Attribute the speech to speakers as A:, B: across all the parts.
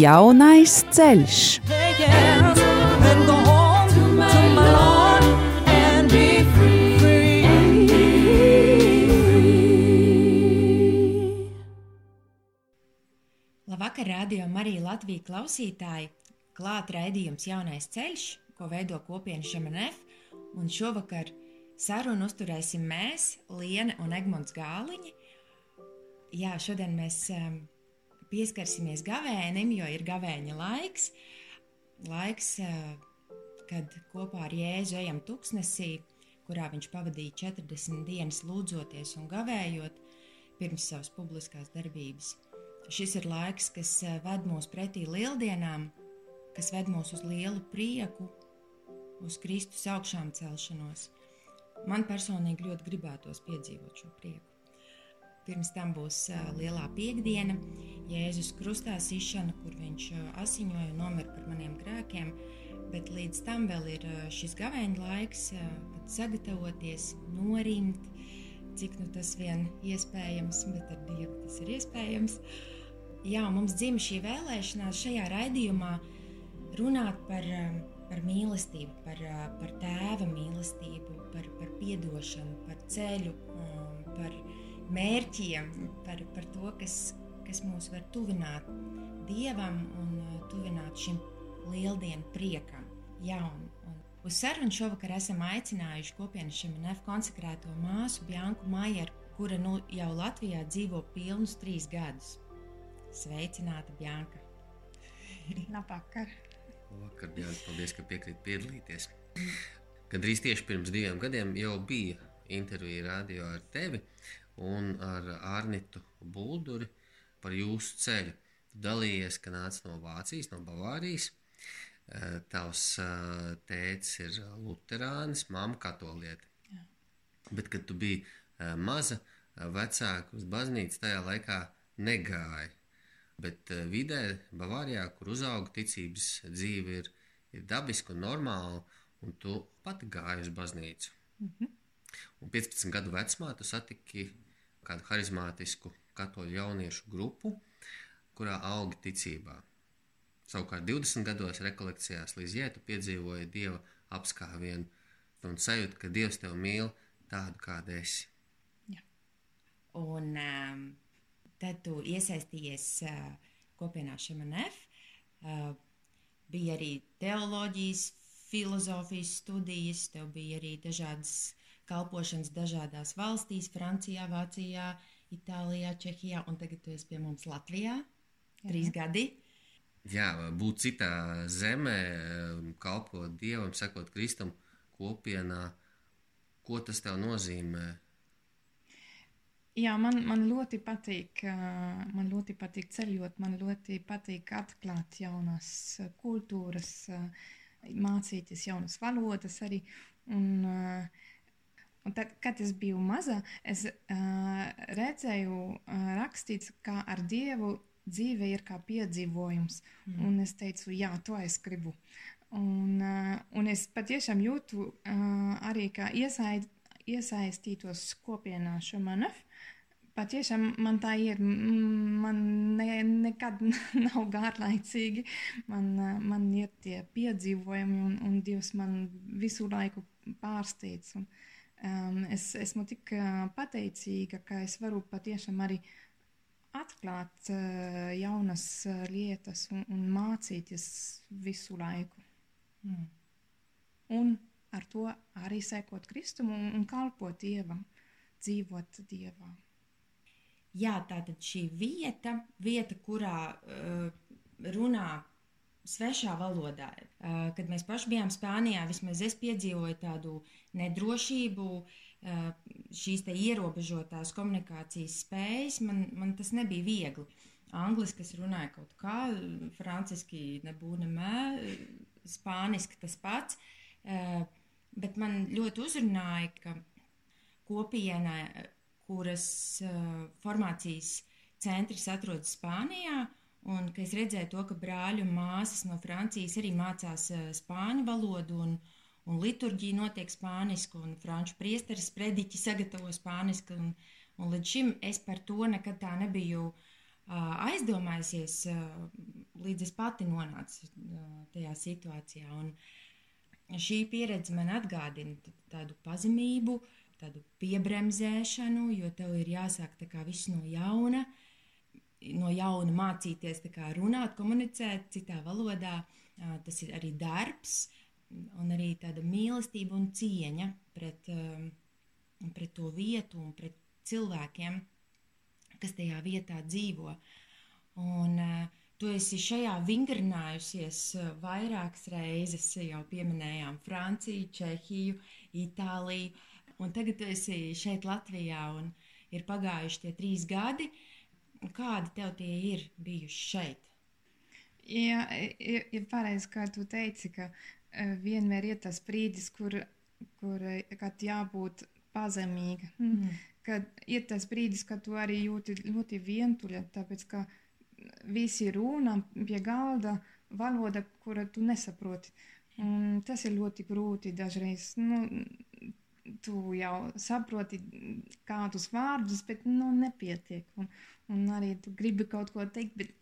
A: Jaunais ceļš.
B: Labvakar, radio Marija Latvija klausītāji! Klāt raidījums Jaunais ceļš, ko veido kopiena Šemenef, un šovakar sarunu uzturēsim mēs, Liena un Egmonts Gāliņi. Jā, šodien mēs um, pieskarsimies gavēnim, jo ir gavēņa laiks. Laiks, uh, kad kopā ar Jēzu ejam tuksnesī, kurā viņš pavadīja 40 dienas lūdzoties un gavējot pirms savas publiskās darbības. Šis ir laiks, kas eh, ved mūs pretī lieldienām, kas ved mūs uz lielu prieku, uz Kristus augšām celšanos. Man personīgi ļoti gribētos piedzīvot šo prieku. Pirms tam būs lielā piekdiena, Jēzus krustā sišana, kur viņš asiņoja un nomira par maniem grēkiem. Bet līdz tam vēl ir šis gavēņa laiks, kad sagatavoties, norimt, cik nu tas vien iespējams, bet ar Dievu tas ir iespējams. Jā, mums dzimta šī vēlēšanās šajā raidījumā runāt par, par mīlestību, par, par tēva mīlestību, par, par atdošanu, par ceļu, um, par mērķiem, par, par to, kas, kas mūs var tuvināt dievam un uh, tuvināt šim lieldienu priekam. Jā, un, un uz sarunu šovakar esam aicinājuši kopienas šim NF konsekrēto māsu Bjanku Majeru, kura nu jau Latvijā dzīvo pilnus trīs gadus. Sveicināta, Bjanka!
C: Labvakar!
D: Labvakar, Bjanka! Paldies, ka piekrīt piedalīties. Kad drīz tieši pirms diviem gadiem jau bija intervija radio ar tevi un ar Arnitu Bulduri par jūsu ceļu. Tu dalījies, ka nāc no Vācijas, no Bavārijas. Eh, tavs eh, tēvs ir Lutāns, mamma katoliete. Jā. Bet, kad tu biji eh, maza, vecāka uz baznīcu, tajā laikā negāja bet vidē, Bavārijā, kur uzauga ticības dzīve, ir, ir dabiska un normāla, un tu pati gāji uz baznīcu. Mm -hmm. Un 15 gadu vecumā tu satiki kādu harizmātisku katoļu jauniešu grupu, kurā augi ticībā. Savukārt 20 gados rekolekcijās līdz jētu piedzīvoja Dieva apskāvienu un sajūtu, ka Dievs tevi mīl tādu, kāda esi.
B: Ja. Un um, Tad tu iesaistījies uh, kopienā Šemanef. Uh, bija arī teoloģijas, filozofijas studijas, tev bija arī dažādas kalpošanas dažādās valstīs, Francijā, Vācijā, Itālijā, Čehijā, un tagad tu esi pie mums Latvijā. Jā. Trīs gadi.
D: Jā, būt citā zemē, kalpot Dievam, sekot Kristum kopienā, ko tas tev nozīmē?
C: Jā, man, man ļoti patīk, man ļoti patīk ceļot, man ļoti patīk atklāt jaunas kultūras, mācīties jaunas valodas arī. Un, un tad, kad es biju maza, es redzēju rakstīts, ka ar Dievu dzīve ir kā piedzīvojums. Mm. Un es teicu, jā, to es gribu. Un, un es patiešām jūtu arī, ka iesaid, iesaistītos kopienā Šamanef patiešām man tā ir. Man ne, nekad nav garlaicīgi. Man, man ir tie piedzīvojumi, un, un Dievs man visu laiku pārsteidz. Un, um, es esmu tik pateicīga, ka es varu patiešām arī atklāt uh, jaunas uh, lietas un, un mācīties visu laiku. Mm. Un ar to arī sekot Kristum un, un kalpot Dievam, dzīvot Dievam.
B: Jā, tātad šī vieta, vieta kurā uh, runā svešā valodā. Uh, kad mēs paši bijām Spānijā, vismaz es piedzīvoju tādu nedrošību, uh, šīs ierobežotās komunikācijas spējas, man, man tas nebija viegli. angliski es runāju kaut kā, franciski nebūtu nemē, spāniski tas pats. Uh, bet man ļoti uzrunāja, ka kopiena, kuras uh, formācijas centrs atrodas Spānijā, un es redzēju to, ka brāļu māsas no Francijas arī mācās uh, spāņu valodu, un, un liturģija notiek spāniski, un franču priesteris prediķi sagatavo spāniski, un, un līdz šim es par to nekad tā nebiju uh, aizdomājusies, uh, līdz es pati nonācu uh, tajā situācijā. Un, šī pieredze man atgādina tādu pazemību, tādu piebremzēšanu, jo tev ir jāsāk tā kā viss no jauna, no jauna mācīties kā runāt, komunicēt citā valodā. Tas ir arī darbs, un arī tāda mīlestība un cieņa pret, pret to vietu un pret cilvēkiem, kas tajā vietā dzīvo. Un, uh, Tu esi šajā vingrinājusies vairākas reizes, jau pieminējām Franciju, Čehiju, Itāliju, un tagad tu esi šeit Latvijā un ir pagājuši tie trīs gadi. Kādi tev tie ir bijuši šeit?
C: Jā, ir, ir pareizi, kā tu teici, ka uh, vienmēr ir tas brīdis, kur, kur kad jābūt pazemīga. Mm. Kad ir tas brīdis, kad tu arī jūti ļoti vientuļa, tāpēc ka visi runā pie galda valoda, kura tu nesaproti. Un tas ir ļoti grūti dažreiz. Nu, tu jau saproti kādus vārdus, bet nu, nepietiek. Un, un arī tu gribi kaut ko teikt, bet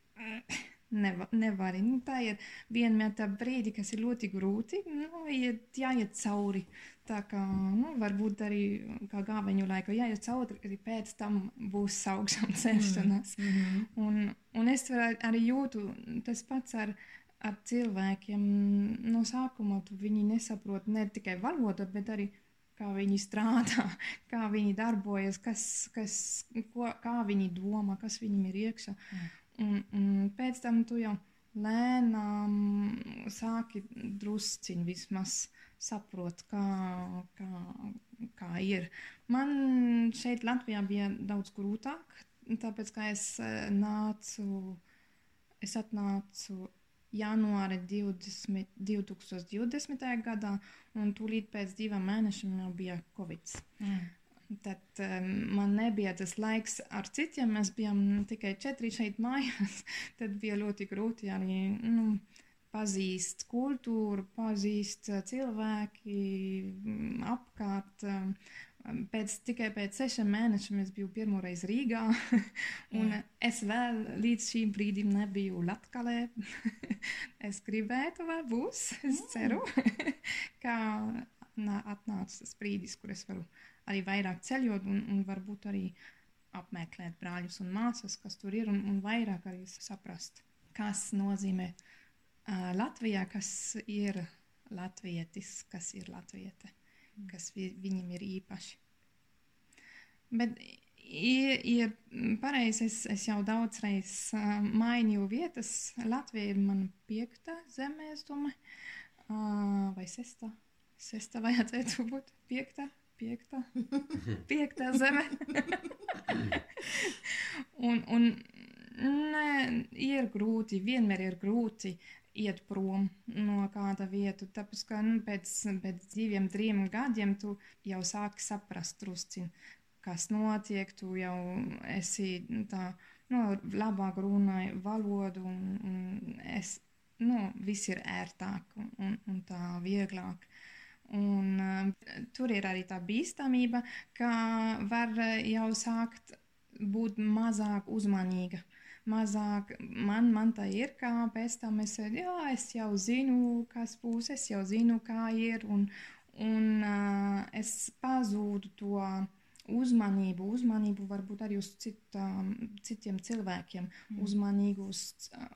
C: Neva, nevari. Nu, tā ir vienmēr tā brīdi, kas ir ļoti grūti. Nu, iet, jāiet cauri. Tā kā nu, varbūt arī kā gābeņu laiku jāiet cauri, arī pēc tam būs augšām celšanās. Mm -hmm. un, un es arī jūtu tas pats ar, ar cilvēkiem. No sākuma tu viņi nesaprot ne tikai valodu, bet arī kā viņi strādā, kā viņi darbojas, kas, kas, ko, kā viņi domā, kas viņiem ir iekšā. Mm. Un, un pēc tam tu jau lēnām sāki drusciņi vismaz saprot, kā, kā, kā ir. Man šeit Latvijā bija daudz grūtāk, tāpēc, ka es eh, nācu, es atnācu janvāra 20, 2020. gadā, un tūlīt pēc diviem mēnešiem jau bija Covid. Mm. Tad um, man nebija tas laiks ar citiem. Mēs bijām tikai četri šeit mājās. Tad bija ļoti grūti arī nu, pazīst kultūru, pazīst uh, cilvēki apkārt. Pēc, tikai pēc sešiem mēnešiem es biju pirmo reizi Rīgā. un Jā. es vēl līdz šim brīdim nebiju Latkalē. es gribētu, vai būs. Es ceru, ka atnāca tas brīdis, kur es varu arī vairāk ceļot un, un varbūt arī apmeklēt brāļus un māsas, kas tur ir, un, un vairāk arī saprast, kas nozīmē uh, Latvijā, kas ir latvietis, kas ir latviete, mm. Kas vi, viņam ir īpaši. Bet ir, ir pareizi, es, es jau daudz reizes uh, mainīju vietas. Latvija ir mana piekta zeme, es domāju, uh, vai sesta. Sesta vajadzētu būt piekta piekta, piekta zeme. un, un ne, ir grūti, vienmēr ir grūti iet prom no kāda vieta. Tāpēc, ka nu, pēc, pēc diviem, trim gadiem tu jau sāki saprast drusciņ, kas notiek, tu jau esi tā, nu, labāk runāji valodu un, un es, nu, viss ir ērtāk un, un tā vieglāk. Un, uh, tur ir arī tā bīstamība, ka var jau sākt būt mazāk uzmanīga. Mazāk man, man tā ir, kā pēc tam es, jā, es jau zinu, kas būs, es jau zinu, kā ir, un, un uh, es pazūdu to uzmanību, uzmanību varbūt arī uz citām, citiem cilvēkiem, mm. uzmanību uz,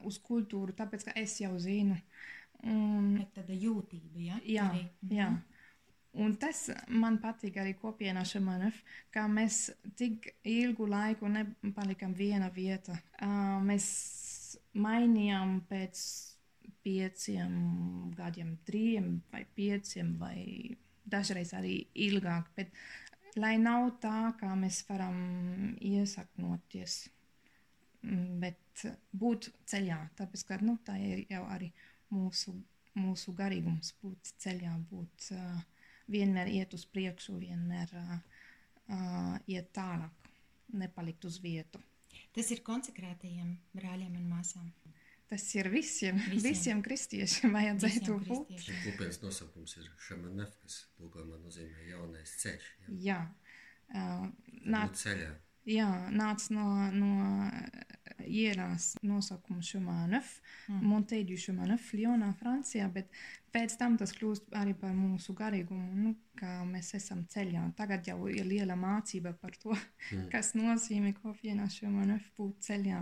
C: uz kultūru, tāpēc, ka es jau zinu.
B: Un, tāda jūtība, ja?
C: jā, arī. jā. Mhm. Un tas man patīk arī kopienā Šamanef, ka mēs tik ilgu laiku nepalikam viena vieta. Uh, mēs mainījām pēc pieciem gadiem, trim vai pieciem vai dažreiz arī ilgāk, bet lai nav tā, kā mēs varam iesaknoties bet būt ceļā, tāpēc, ka nu, tā ir jau arī mūsu, mūsu garīgums, būt ceļā, būt uh, vienmēr iet uz priekšu, vienmēr uh, uh, iet tālāk, nepalikt uz vietu.
B: Tas ir konsekrētajiem brāļiem un māsām.
C: Tas ir visiem,
B: Visiem.
C: visiem, kristiešiem vajadzētu
B: Visiem
C: būt.
B: kristiešiem.
D: Kopienas nosaukums ir Šamanef, kas tulkojumā nozīmē jaunais ceļš. Jā,
C: Jā, uh,
D: būt
C: nāc,
D: ceļā.
C: Jā, nāc no, no ierās nosaukuma Šumanef,
B: Mm.
C: Monteģu Šumanef, Lionā, Francijā, bet pēc tam tas kļūst arī par mūsu garīgumu, nu, kā mēs esam ceļā. Tagad jau ir liela mācība par to,
D: Mm.
C: kas nozīmē kopienā Šumanef būt ceļā.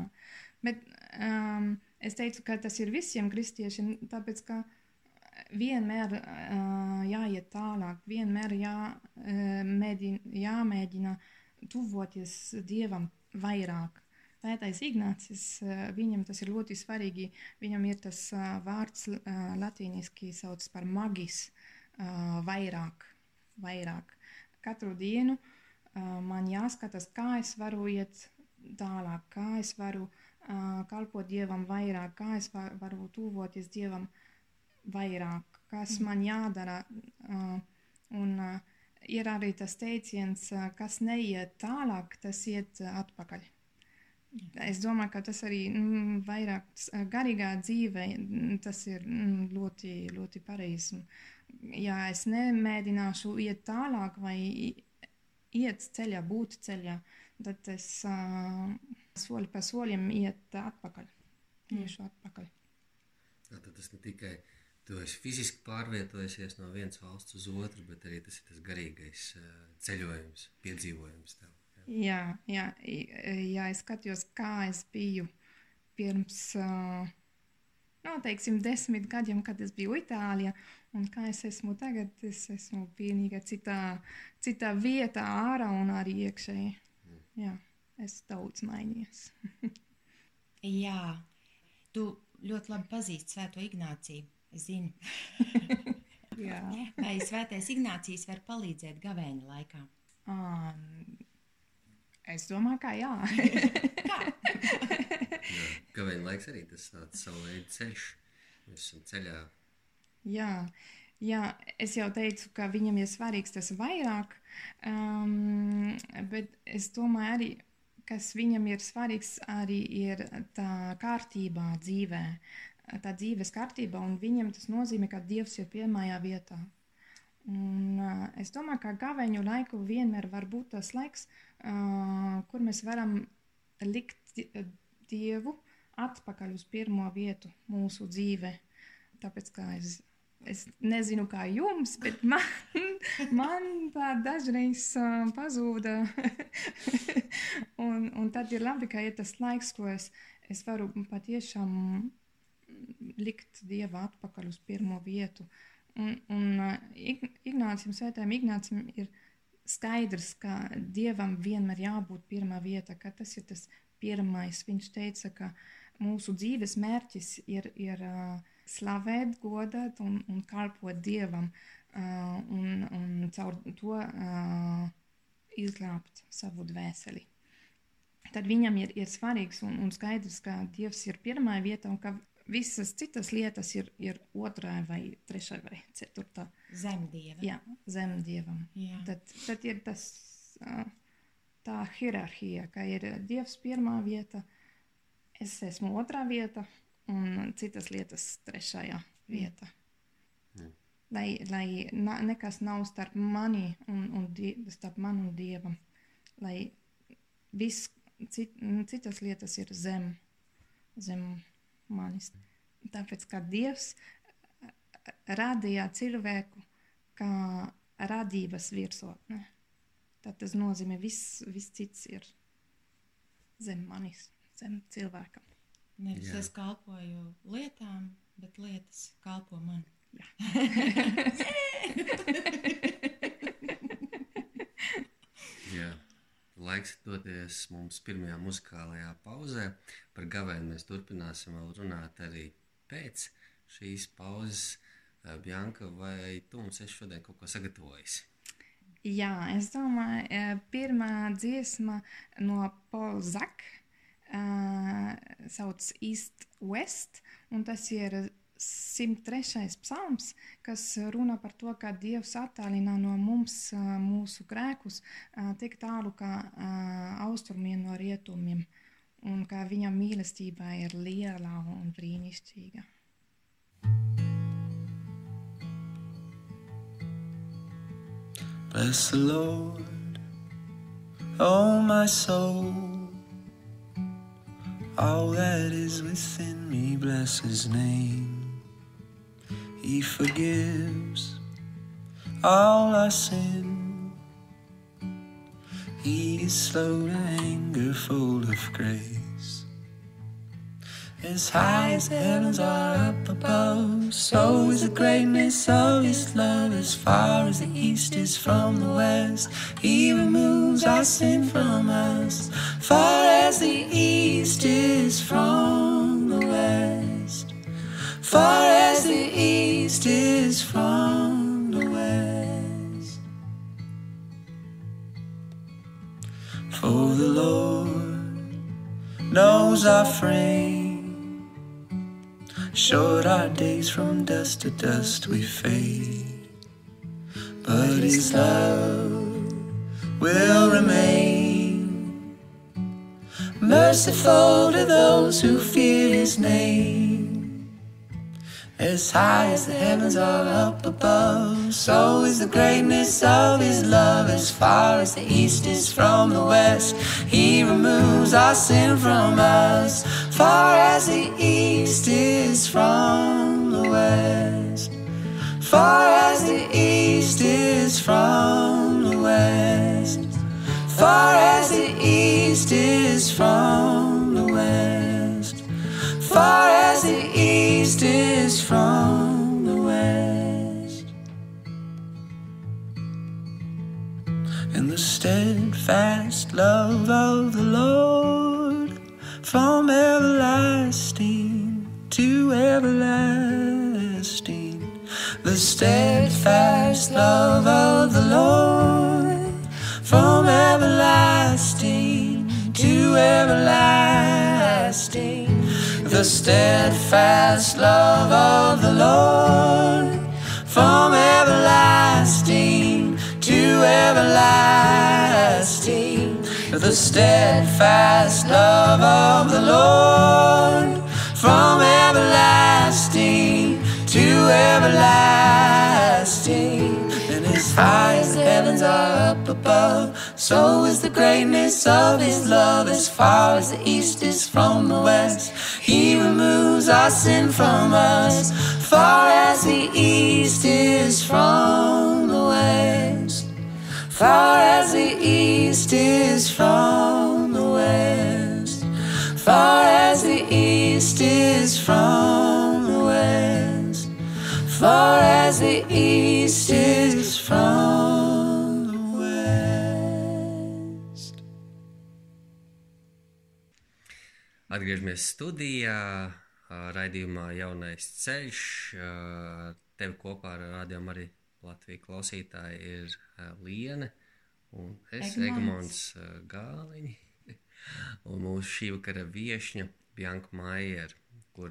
C: Bet um, es teicu, ka tas ir visiem kristiešiem, tāpēc, ka vienmēr uh, jāiet tālāk, vienmēr jā, uh, mēģina, jāmēģina tuvoties Dievam vairāk. Vētais Ignācis, uh, viņam tas ir ļoti svarīgi. Viņam ir tas uh, vārds uh, latīniski sauc par magis, vairāk, vairāk. Katru dienu man jāskatās, kā es varu iet tālāk, kā es varu kalpot Dievam vairāk, kā es va varu tuvoties Dievam vairāk, kas man jādara. Un uh, ir arī tas teiciens, kas neiet tālāk, tas iet atpakaļ. Es domāju, ka tas arī mm, vairāk garīgā dzīvē tas ir mm, ļoti, ļoti pareizi. Ja es nemēģināšu iet tālāk vai iet ceļā, būt ceļā, tad es uh, soli pa solim iet atpakaļ. Iešu atpakaļ.
D: Tātad tas ne tikai tu esi fiziski pārvietojies no vienas valsts uz otru, bet arī tas ir tas garīgais eh, ceļojums, piedzīvojums tev. Jā.
C: Jā, jā, i- ja es skatījos, kā es biju pirms, uh, nu, teiksim, desmit gadiem, kad es biju Itālijā, un kā es esmu tagad, es esmu pilnīgi citā, citā vietā, ārā un arī iekšēji. Jā, es daudz mainījies.
B: Jā, tu ļoti labi pazīsti Svēto Ignāciju. Es zinu,
C: Jā.
B: vai Svētais Ignācijas var palīdzēt gavēņa laikā.
C: Um, es domāju, ka jā.
D: Jā. Gavēņa laiks arī tas tāds savu veidu ceļš. Mēs esam ceļā.
C: Jā, jā, es jau teicu, ka viņam ir svarīgs tas vairāk, um, bet es domāju arī, kas viņam ir svarīgs, arī ir tā kārtībā dzīvē, tā dzīves kārtība, un viņam tas nozīmē, ka Dievs ir pirmajā vietā. Un, uh, es domāju, ka gaveņu laiku vienmēr var būt tas laiks, uh, kur mēs varam likt di- Dievu atpakaļ uz pirmo vietu mūsu dzīvē. Tāpēc, kā es, es nezinu, kā jums, bet man, man tā dažreiz uh, pazūda. un, un tad ir labi, ka ir tas laiks, ko es, es varu patiešām likt Dievu atpakaļ uz pirmo vietu. Un, un Ig- Ignācijam, Svētajam Ignācijam ir skaidrs, ka Dievam vienmēr jābūt pirmā vieta, ka tas ir tas pirmais. Viņš teica, ka mūsu dzīves mērķis ir, ir uh, slavēt, godāt un, un kalpot Dievam uh, un, un caur to izglābt savu dvēseli. Tad viņam ir, ir svarīgs un, un skaidrs, ka Dievs ir pirmā vieta un ka visas citas lietas ir, ir otrā vai trešā vai ceturtā.
B: Zemdieva.
C: Jā, zem dievam.
B: Jā.
C: Tad, tad ir tas, tā hierarhija, ka ir dievs pirmā vieta, es esmu otrā vieta un citas lietas trešajā vietā.
D: Mm.
C: Lai, lai na, nekas nav starp mani un, un die, starp mani un dievam. Lai viss cit, citas lietas ir zem, zem manis. Tāpēc, ka Dievs radīja cilvēku kā radības virsotne. Tad tas nozīmē, viss vis cits ir zem manis, zem cilvēkam.
B: Nevis es kalpoju lietām, bet lietas kalpo man.
D: Jā. Laiks doties mums pirmajā muzikālajā pauzē. Par gavēnu mēs turpināsim vēl runāt arī pēc šīs pauzes. Eh, Bjanka, vai tu mums esi šodien kaut ko sagatavojis?
C: Jā, es domāju, eh, pirmā dziesma no Paula Zaka uh, sauc East West, un tas ir 103. psalms, kas runā par to, ka Dievs attālina no mums mūsu grēkus tik tālu kā austrumiem no rietumiem, un ka viņa mīlestība ir liela un brīnišķīga.
E: Bless the Lord, oh my soul. All that is within me, bless his name. He forgives all our sin. He is slow to anger, full of grace. As high as heavens are up above, so is the greatness of His love. As far as the east is from the west, He removes our sin from us. Far as the east is from the west, far as the east is from the west. For the Lord knows our frame. Short our days from dust to dust we fade, but His love will remain. Merciful to those who fear His name. As high as the heavens are up above, so is the greatness of His love. As far as the east is from the west, He removes our sin from us. Far as the east is from the west, far as the east is from the west, far as the east is from the west, far as the east is from the west. And the steadfast love of the Lord from everlasting to everlasting. The steadfast love of the Lord from everlasting to everlasting. The steadfast love of the Lord from everlasting to everlasting. The steadfast love of the Lord from everlasting to everlasting. As high as the heavens are up above, so is the greatness of His love. As far as the east is from the west, He removes our sin from us. Far as the east is from the west, far as the east is from the west, far as the east is from the west, far as the east is from the west.
D: Atgriežamies studijā, raidījumā Jaunais ceļš. Tev kopā ar rādījumu arī Latvijas klausītāji ir Liene un es,
B: Egmonts.
D: Gāliņi. Un mūsu šī vakara viešņa Bjanka Maier, kur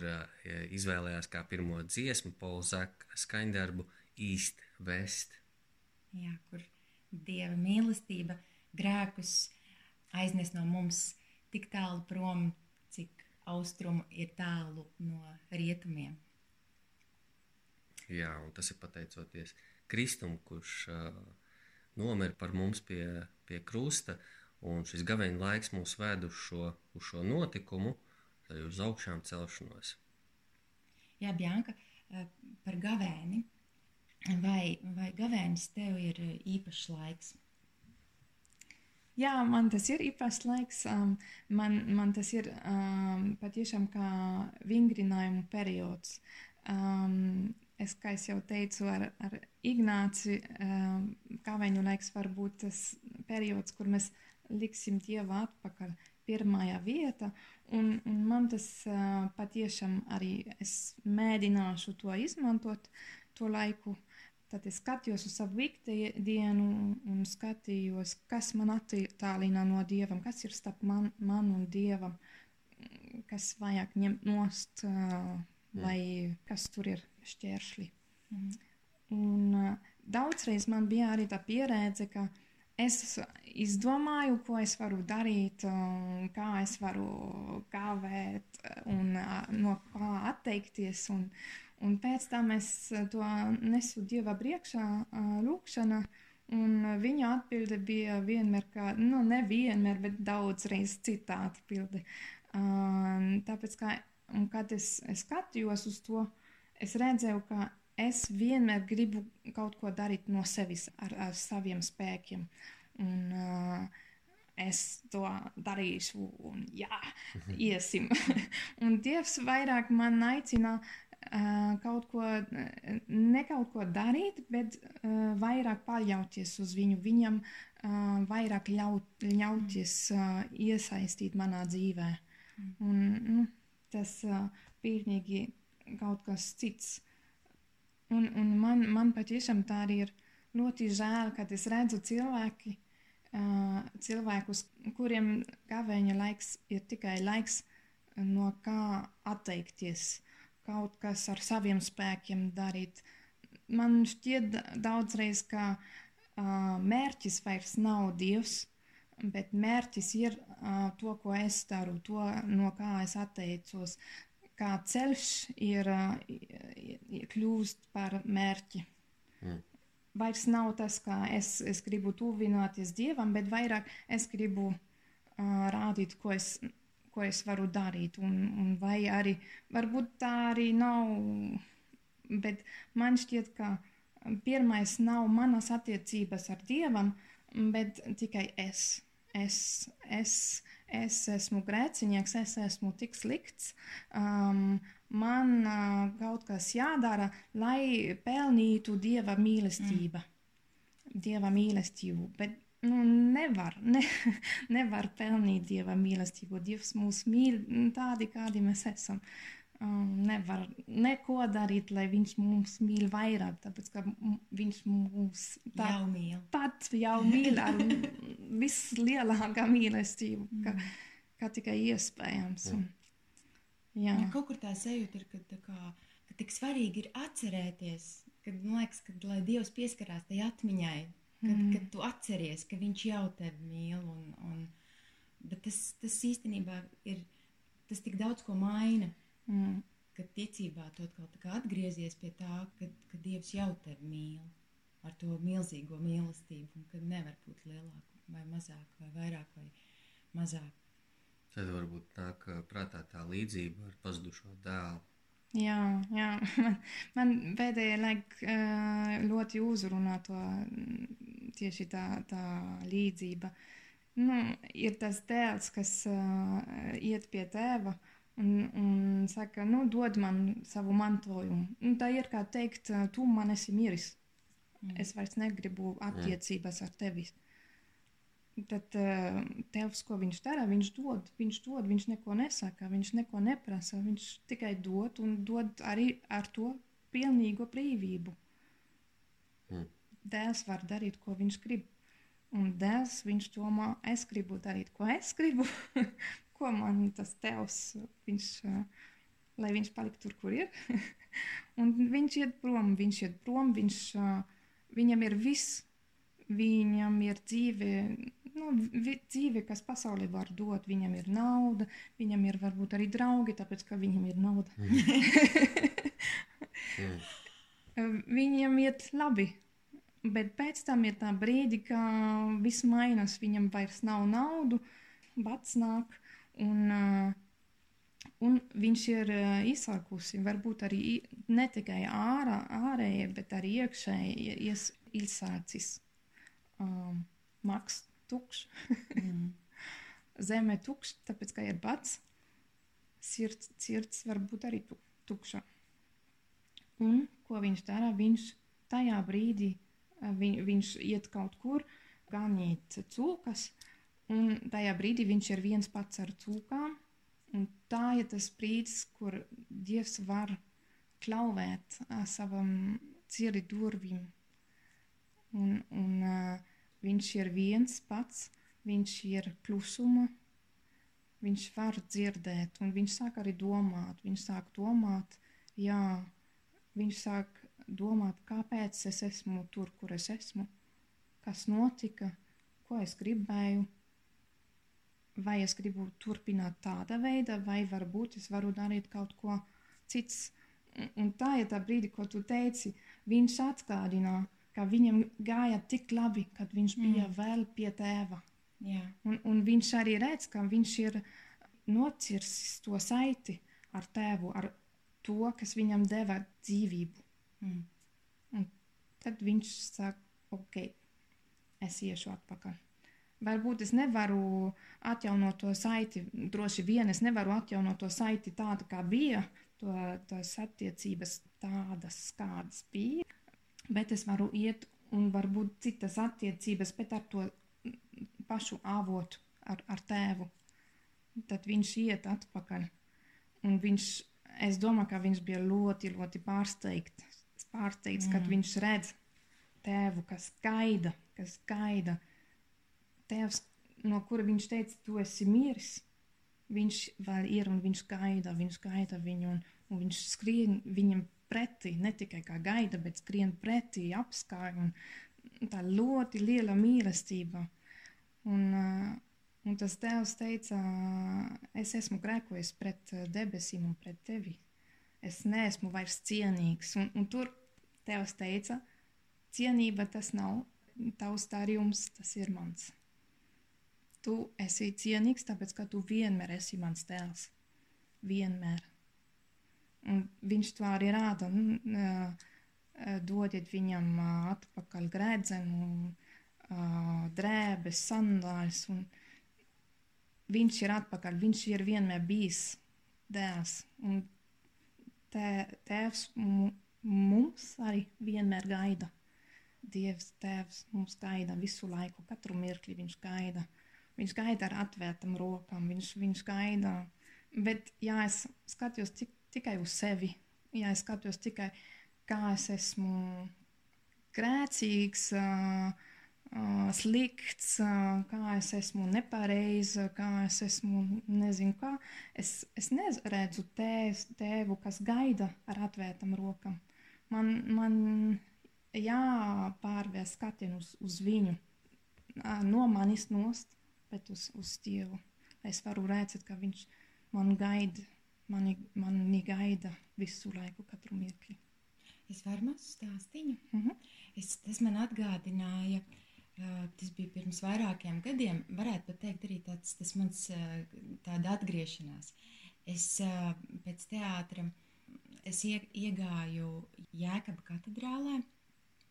D: izvēlējās kā pirmo dziesmu Paula Zaka skaņdarbu East West.
B: Jā, kur dieva mīlestība grēkus aiznes no mums tik tālu prom, cik austrumu ir tālu no rietumiem.
D: Jā, un tas ir pateicoties Kristum, kurš uh, nomira par mums pie, pie krusta. Un šis gaveņa laiks mūs ved uz šo, uz šo notikumu, uz augšām celšanos.
B: Jā, Bjanka, par gavēni. Vai, vai gavēnis tev ir eh, īpašs laiks?
C: Jā, man tas ir īpašs laiks. Um, man, man tas ir um, patiešām kā vingrinājuma periods. Um, es, kā es jau teicu, ar, ar Ignāci, um, kāvēņu laiks var būt tas periods, kur mēs liksim Dievu atpakaļ pirmajā vietā. Un, un man tas uh, patiešām arī es mēģināšu to izmantot, to laiku. Tad es skatījos uz savu ikdienu un skatījos, kas man attālina no dievam, kas ir starp man, man un dievam. kas vajag ņemt nost, vai kas tur ir šķēršļi. Mm. Un daudzreiz man bija arī tā pieredze, ka es izdomāju, ko es varu darīt, kā es varu kavēt un no kā atteikties. Un, un pēc tam es to nesu Dieva priekšā, uh, lūkšana. Un viņa atbilde bija vienmēr, kā, nu, nevienmēr, bet daudzreiz citāta atbilde. Uh, tāpēc, kā kad es, es skatījos uz to, es redzēju, ka es vienmēr gribu kaut ko darīt no sevis, ar, ar saviem spēkiem. Un, uh, es to darīšu, un jā, mhm. iesim. un Dievs vairāk man aicina kaut ko, ne kaut ko darīt, bet uh, vairāk paļauties uz viņu, viņam uh, vairāk ļaut, ļauties uh, iesaistīt manā dzīvē. Mm. Un, nu, tas uh, pilnīgi kaut kas cits. Un, un man, man patiešām tā arī ir ļoti žēl, kad es redzu cilvēki, uh, cilvēkus, kuriem gavēņa laiks ir tikai laiks, no kā atteikties, kaut kas ar saviem spēkiem darīt. Man šķiet daudzreiz, ka uh, mērķis vairs nav Dievs, bet mērķis ir uh, to, ko es daru, to, no kā es atteicos, kā ceļš ir uh, kļūst par mērķi. Mm. Vairs nav tas, kā es, es gribu tuvināties Dievam, bet vairāk es gribu uh, rādīt, ko es, ko es varu darīt. Un, un vai arī, varbūt tā arī nav, bet man šķiet, ka pirmais nav manas attiecības ar Dievam, bet tikai es es, es, es esmu grēcinieks, es esmu tik slikts. Um, man uh, kaut kas jādara, lai pelnītu dieva mīlestību. Mm. Dieva mīlestību. Bet nu, nevar, ne, nevar pelnīt dieva mīlestību. Dievs mūs mīl tādi, kādi mēs esam. Um, nevar neko darīt, lai viņš mums mīl vairāk, tāpēc ka viņš mūs
B: tā, jau mīl.
C: Pat jau mīl ar vislielākā mīlestību, mm. ka, kā tikai iespējams. Un,
B: jā. Ja kaut kur tā sajūta ir, ka, tā kā, ka tik svarīgi ir atcerēties, kad man liekas, ka lai Dievs pieskarās tai atmiņai, kad, mm. kad tu atceries, ka viņš jau tevi mīl. Un, un, bet tas, tas īstenībā ir tas tik daudz ko maina. Mm. Kad ticībā tu atkal atgriezies pie tā, ka, ka Dievs jau tevi mīl ar to milzīgo mīlestību, un ka nevar būt lielāka vai mazāka, vai vairāk vai mazāk.
D: Tad varbūt nāk prātā tā līdzība ar pazudušo dēlu.
C: Jā, jā. Man, man pēdējā laikā ļoti uzrunā to tieši tā, tā līdzība. Nu, ir tas dēls, kas uh, iet pie tēva, un, un saka, nu, dod man savu mantojumu. Un tā ir kā teikt, tu man esi miris. Mm. Es vairs negribu attiecības ar tevi. Tad uh, tevs, ko viņš dara, viņš dod, viņš dod, viņš neko nesaka, viņš neko neprasa, viņš tikai dod un dod arī ar to pilnīgo brīvību. Mm. Dēls var darīt, ko viņš grib. Un dēls, viņš domā, es gribu darīt, ko es gribu, ko man tas tevs, viņš, lai viņš paliktu tur, kur ir. un viņš iet prom, viņš iet prom, viņš, viņam ir viss, viņam ir dzīve, nu, dzīve, kas pasaulē var dot. Viņam ir nauda, viņam ir varbūt arī draugi, tāpēc ka viņam ir nauda. mm. Viņam iet labi. Bet pēc tam ir tā brīdi, kad viss mainās, viņam vairs nav naudu, bats nāk, Un, uh, un viņš ir uh, izsākusi varbūt arī ne tikai ārā, ārēji, bet arī iekšēji izsācis um, maks tukšs. mm. Zeme tukšs, tāpēc, ka ir bats, sirds, sirds varbūt arī tukša. Un ko viņš dara? Viņš tajā brīdī, viņ, viņš iet kaut kur ganīt cūkas, Un tajā brīdī viņš ir viens pats ar cūkām. Tā ir tas brīdis, kur Dievs var klauvēt uh, savam cieri durvīm. Un, un uh, viņš ir viens pats, viņš ir klusuma, viņš var dzirdēt, un viņš sāk arī domāt. Viņš sāk domāt, jā, viņš sāk domāt, kāpēc es esmu tur, kur es esmu, kas notika, ko es gribēju. Vai es gribu turpināt tāda veida, vai varbūt es varu darīt kaut ko cits. Un, un tā ir tā brīdi, ko tu teici, viņš atgādināja, ka viņam gāja tik labi, kad viņš bija mm. vēl pie tēva.
B: Jā.
C: Un, un viņš arī redz, ka viņš ir nocirsis to saiti ar tēvu, ar to, kas viņam deva dzīvību.
B: Mm.
C: Un tad viņš saka, ok, es iešu atpakaļ. Varbūt es nevaru atjaunot to saiti, droši vien es nevaru atjaunot to saiti tādu, kā bija, to, tās attiecības tādas, kādas bija, bet es varu iet un varbūt citas attiecības, bet ar to pašu avotu, ar, ar tēvu. Tad viņš iet atpakaļ. Un viņš, es domāju, ka viņš bija ļoti, ļoti pārsteigts, pārsteigts mm. kad viņš redz tēvu, kas gaida, kas gaida. Tēvs, no kura viņš teica, tu esi miris, viņš vēl ir un viņš gaida, viņš gaida viņu un, un viņš skrien viņam pretī, ne tikai kā gaida, bet skrien pretī, apskāj un tā ļoti liela mīlestība. Un, uh, un tas tēvs teica, es esmu grēkojis pret debesīm un pret tevi. Es neesmu vairs cienīgs. Un, un tur tēvs teica, cienība tas nav tavs darījums, tas ir mans. Tu esi cienīgs, tāpēc ka tu vienmēr esi mans tēls. Vienmēr. Un viņš to arī rāda. Dodiet viņam atpakaļ grēdzenu, drēbes, sandāļus. Viņš ir atpakaļ, viņš ir vienmēr bijis dēls. Un tē, tēvs mums arī vienmēr gaida. Dievs, Tēvs mums gaida visu laiku, katru mirkli viņš gaida. Viņš gaida ar atvērtām rokām, viņš, viņš gaida. Bet, ja es skatos tik, tikai uz sevi, ja es skatos tikai, kā es esmu grēcīgs, slikts, kā es esmu nepareiza, kā es esmu nezinu kā, es, es neredzu tēvs, tēvu, kas gaida ar atvērtām rokām. Man, man jāpārvērst skatienu uz, uz viņu, no manis nost, bet uz, uz Dievu. Es varu redzēt, ka viņš man gaida, mani, mani gaida visu laiku, katru mirkli.
B: Es varu mazu stāstīņu.
C: Mm -hmm.
B: es, tas man atgādināja, uh, tas bija pirms vairākiem gadiem, varētu pat teikt arī tāds, tas mans uh, tāda atgriešanās. Es uh, pēc teātra, es ie, iegāju Jēkaba katedrālē,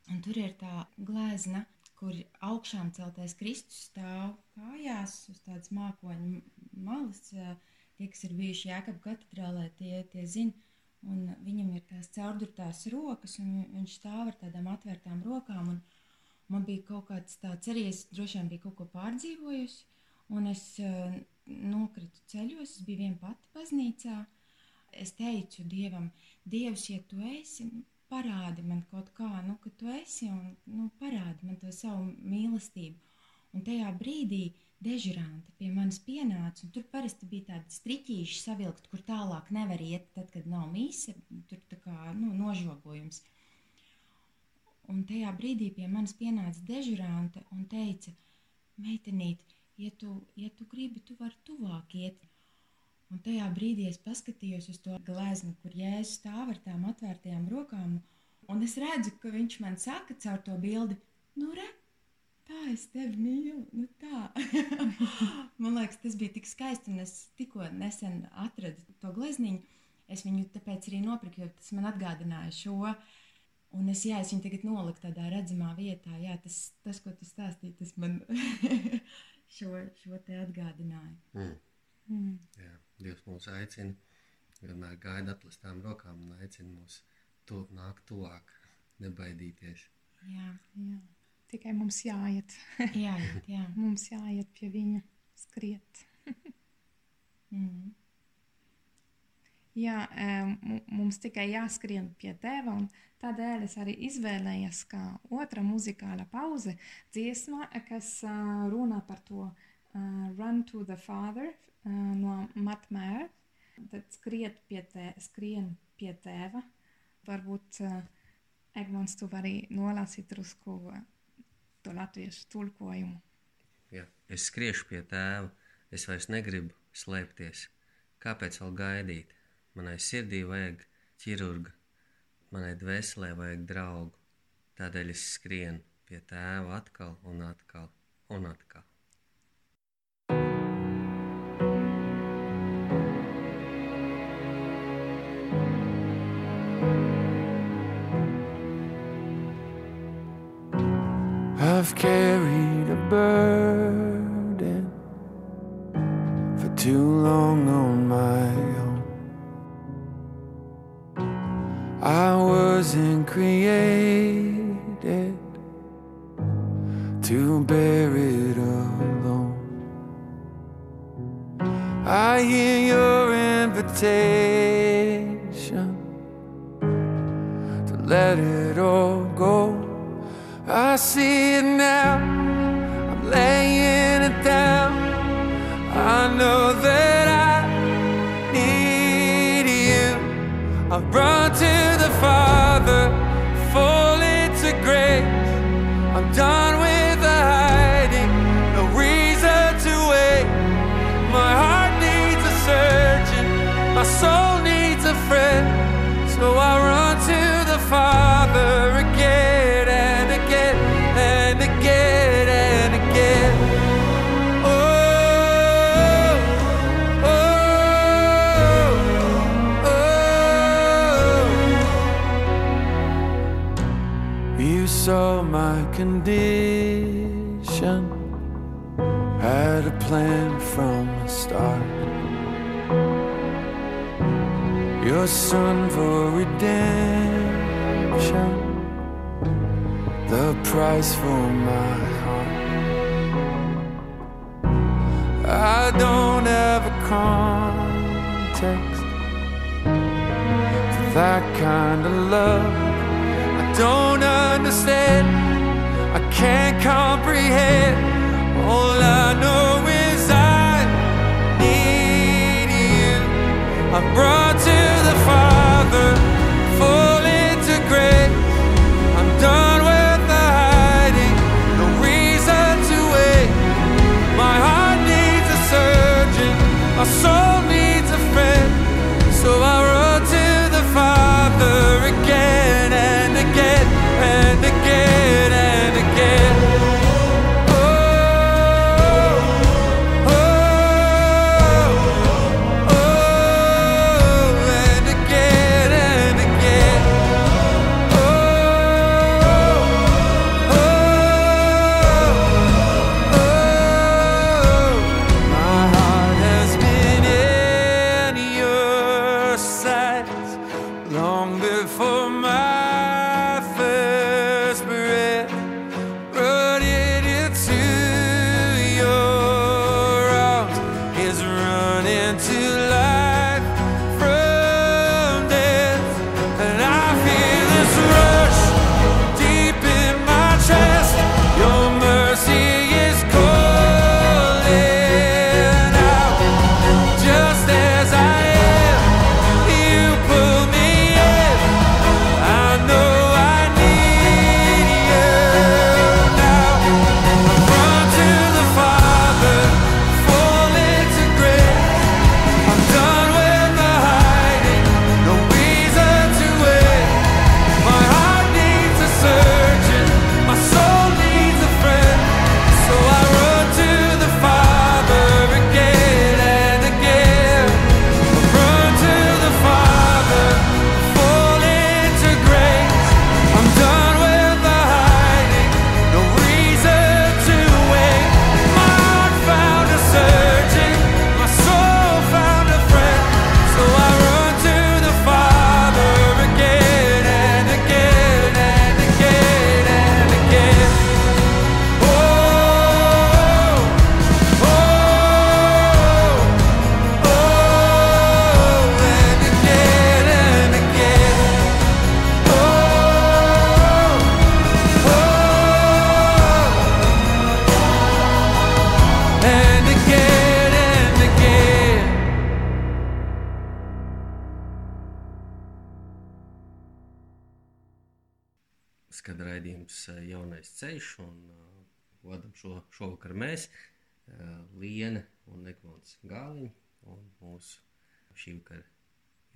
B: Un tur ir tā glezna, kur augšām celtais Kristus stāv kājās uz tādas mākoņu malas. Tie, kas ir bijuši Jēkabā katedrālē, tie, tie zina, un viņam ir tās caurdurtās rokas, un viņš stāv ar tādām atvērtām rokām. Man bija kaut kāds tāds arī, es droši vien biju kaut ko pārdzīvojusi, un es uh, nokritu ceļos, es biju viena pati baznīcā. Es teicu Dievam, Dievs, ja tu esi, parādi man kaut kā, nu, ka tu esi un nu, parādi man to savu mīlestību. Un tajā brīdī dežurante pie manis pienāca, un tur parasti bija tādi striķīši savilkt, kur tālāk nevar iet, tad, kad nav mīsa, tur tā kā nu, nožogojums. Un tajā brīdī pie manis pienāca dežurante un teica, meitenīt, ja tu, ja tu gribi, tu vari tuvāk iet. Un tajā brīdī es paskatījos uz to gleznu, kur jēzus stāv ar tām atvērtajām rokām, un es redzu, ka viņš man saka caur to bildi, nu, re, tā es tevi mīlu. Nu, tā. man liekas, tas bija tik skaisti, un es tikko nesen atradu to glezniņu. Es viņu tāpēc arī nopirku, jo tas man atgādināja šo. Un es, jā, es viņu tagad noliku tādā redzamā vietā. Jā, tas, tas ko tu stāstīji, tas man šo, šo te atgādināja.
D: Mm.
C: Mm.
D: Jā. Dievs mūs aicina, vienmēr gaida atlastām rokām un aicina mūs to nākt tuvāk, nebaidīties.
B: Jā,
C: jā. Tikai mums jāiet.
B: jāiet, jā.
C: mums jāiet pie viņa, skriet.
B: mm.
C: Jā, mums tikai jāskrien pie tēva, un tādēļ es arī izvēlējos kā otra muzikāla pauze dziesma, kas runā par to uh, Run to the Father no Matmēra. Tad skriet pie, tē, skrien pie tēva. Varbūt Egmons, tu vari nolasīt drusku to latviešu tulkojumu.
D: Ja, es skriešu pie tēva, es vairs negribu slēpties. Kāpēc vēl gaidīt? Manai sirdī vajag ķirurga, manai dvēselē vajag draugu. Tādēļ es skrienu pie tēva atkal un atkal un atkal.
F: I've carried a burden for too long on my own. I wasn't created to bear it alone. I hear your invitation condition, had a plan from the start. Your son for redemption, the price for my heart. I don't have a context for that kind of love. I don't understand, I can't comprehend. All I know is I need you. I'm brought to the Father,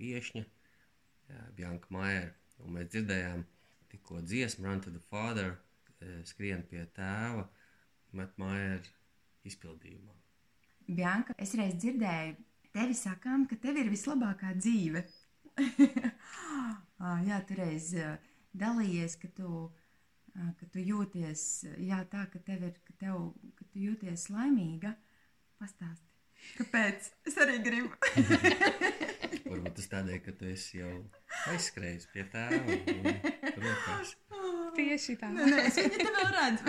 D: viešņa uh, Bjanka Maier. Un mēs dzirdējām tikko dziesmu Run to the Father, uh, skrien pie tēva, Matt Maier izpildījumā.
B: Bjanka, es reiz dzirdēju tevi sakām, ka tev ir vislabākā dzīve. Ah, jā, tu reiz uh, dalījies, ka tu, uh, ka tu jūties jā, tā, ka tev ir, ka tev, ka tu jūties laimīga. Pastāsti. Kāpēc? Es arī gribu.
D: Varbūt tas tādēļ, ka tu esi jau aizskrējis pie un rokās.
C: Tieši tā.
B: Nē, nē, es viņu te vēl redzu.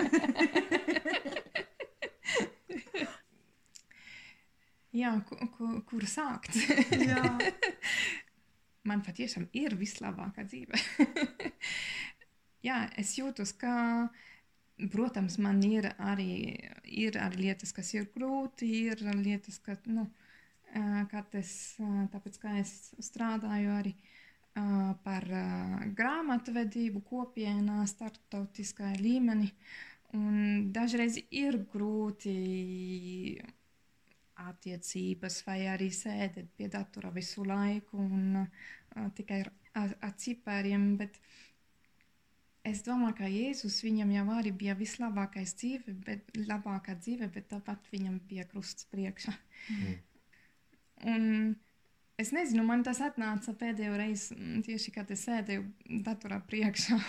C: Jā, ku, ku, kur sākt?
B: jā.
C: Man patiešām ir vislabākā dzīve. Jā, es jūtos, ka, protams, man ir arī, ir arī lietas, kas ir grūti, ir lietas, ka, nu, kad es, tāpēc, kā es strādāju arī par grāmatvedību kopienā, startautiskā līmenī, un dažreiz ir grūti attiecības, vai arī sēdēt pie datora visu laiku un tikai ar, cipariem. Bet es domāju, ka Jēzus viņam jau arī bija vislabākais dzīve, bet, labākā dzīve, bet tāpat viņam bija krusts priekšā. Mm. Un es nezinu, man tas atnāca pēdējo reizi tieši, kad es sēdēju datorā priekšā.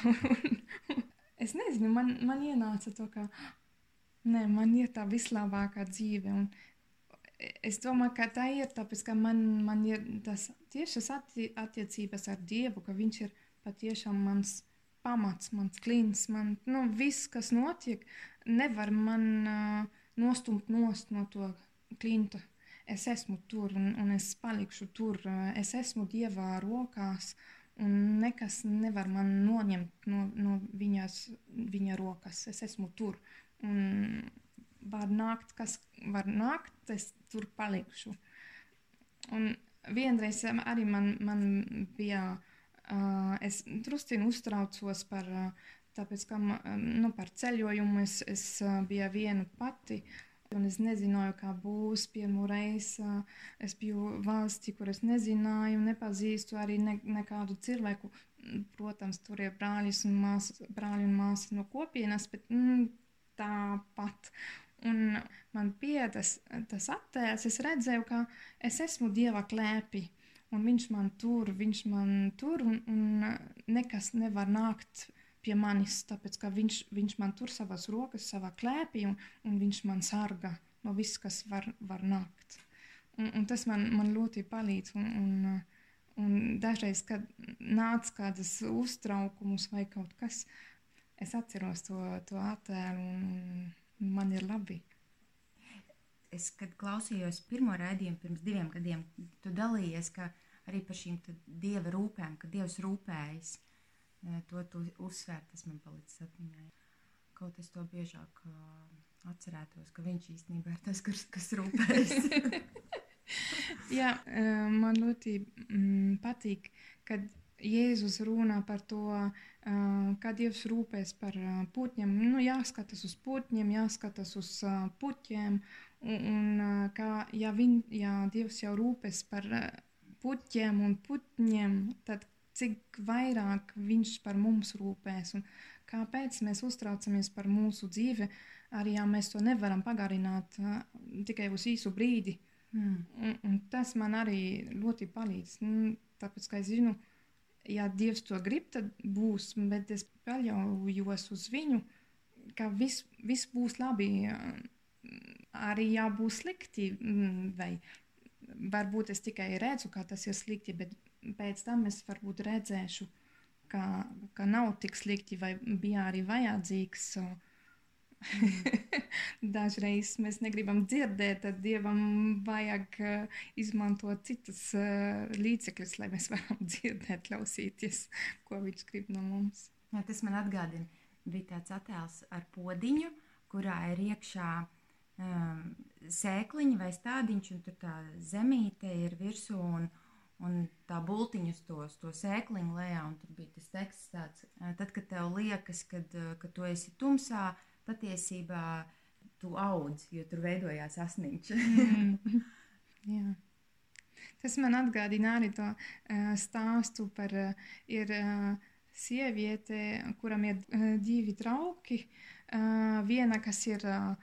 C: es nezinu, man, man ienāca to, ka nē, man ir tā vislabākā dzīve. Un es domāju, ka tā ir tāpēc, ka man, man ir tas tiešas atti attiecības ar Dievu, ka Viņš ir patiešām mans pamats, mans klīns, man nu, viss, kas notiek, nevar man uh, nostumt nost no to klinta. Es esmu tur un, un es palikšu tur. Es esmu Dievā rokās, un nekas nevar man noņemt no, no viņas, viņa rokas. Es esmu tur. Un var nākt, kas var nākt, es tur palikšu. Un vienreiz arī man, man bija, uh, es drusciņi uztraucos par, uh, tāpēc, ka, nu, par ceļojumu es, es uh, biju viena pati. Un es nezināju, kā būs pirmo reizi. Es biju valstī, kur es nezināju, nepazīstu arī ne, nekādu cilvēku. Protams, tur ir brāļi un māsas, brāļi un māsas no kopienas, bet mm, tāpat. Un man bija tas, tas attēls, es redzēju, ka es esmu Dieva klēpī. Un viņš man tur, viņš man tur, un, un nekas nevar nākt pie manis, tāpēc ka viņš, viņš man tur savas rokas, savā klēpī, un, un viņš man sarga no viss, kas var, var nākt. Un, un tas man, man ļoti palīdz. Un, un, un dažreiz, kad nāca kādas uztraukumus vai kaut kas, es atceros to, to attēlu. Un, man ir labi.
B: Es, kad klausījos pirmo raidījumu pirms diviem gadiem, tu dalījies arī par šīm dieva rūpēm, ka dievs rūpējas. E, to tu uzsvērt, tas man palicis atmiņā. Kaut es to biežāk uh, atcerētos, ka viņš īstenībā ir tas, kas, kas rūpējas.
C: Jā, e, man ļoti mm, patīk, kad Jēzus runā par to, kā Dievs rūpēs par putņiem. Nu, jāskatās uz putņiem, jāskatās uz puķiem. Un, un kā, ja, viņ, ja Dievs jau rūpēs par puķiem un putņiem, tad cik vairāk Viņš par mums rūpēs. Un kāpēc mēs uztraucamies par mūsu dzīvi, arī ja mēs to nevaram pagarināt tikai uz īsu brīdi. Mm. Un, un tas man arī ļoti palīdz. Nu, tāpēc, ka es zinu, ja Dievs to grib, tad būs, bet es paļaujos uz viņu, ka viss vis būs labi. Arī ja būs slikti, vai varbūt es tikai redzu, ka tas ir slikti, bet pēc tam es varbūt redzēšu, ka, ka nav tik slikti, vai bija arī vajadzīgs. So, Dažreiz mēs negribam dzirdēt, tad dievam vajag uh, izmantot citus uh, līdzekļus, lai mēs varam dzirdēt, klausīties, ko viņš grib no mums.
B: Jā, tas man atgādina, bija tāds attēls ar podziņu, kurā ir iekšā um, sēkliņa vai stādiņš, un tur tā zemīte ir virsū. Un, un tā bultiņa uz to, to sēkliņu lejā, un tur bija tas teksts tāds, tad, kad tev liekas, kad, eh, ka tu esi tumsā, patiesībā tu audz, jo tur veidojās asniņš.
C: Mm. Jā. Tas man atgādina arī to uh, stāstu par uh, ir, uh, sieviete, kuram ir uh, divi trauki. Uh, viena, kas ir uh,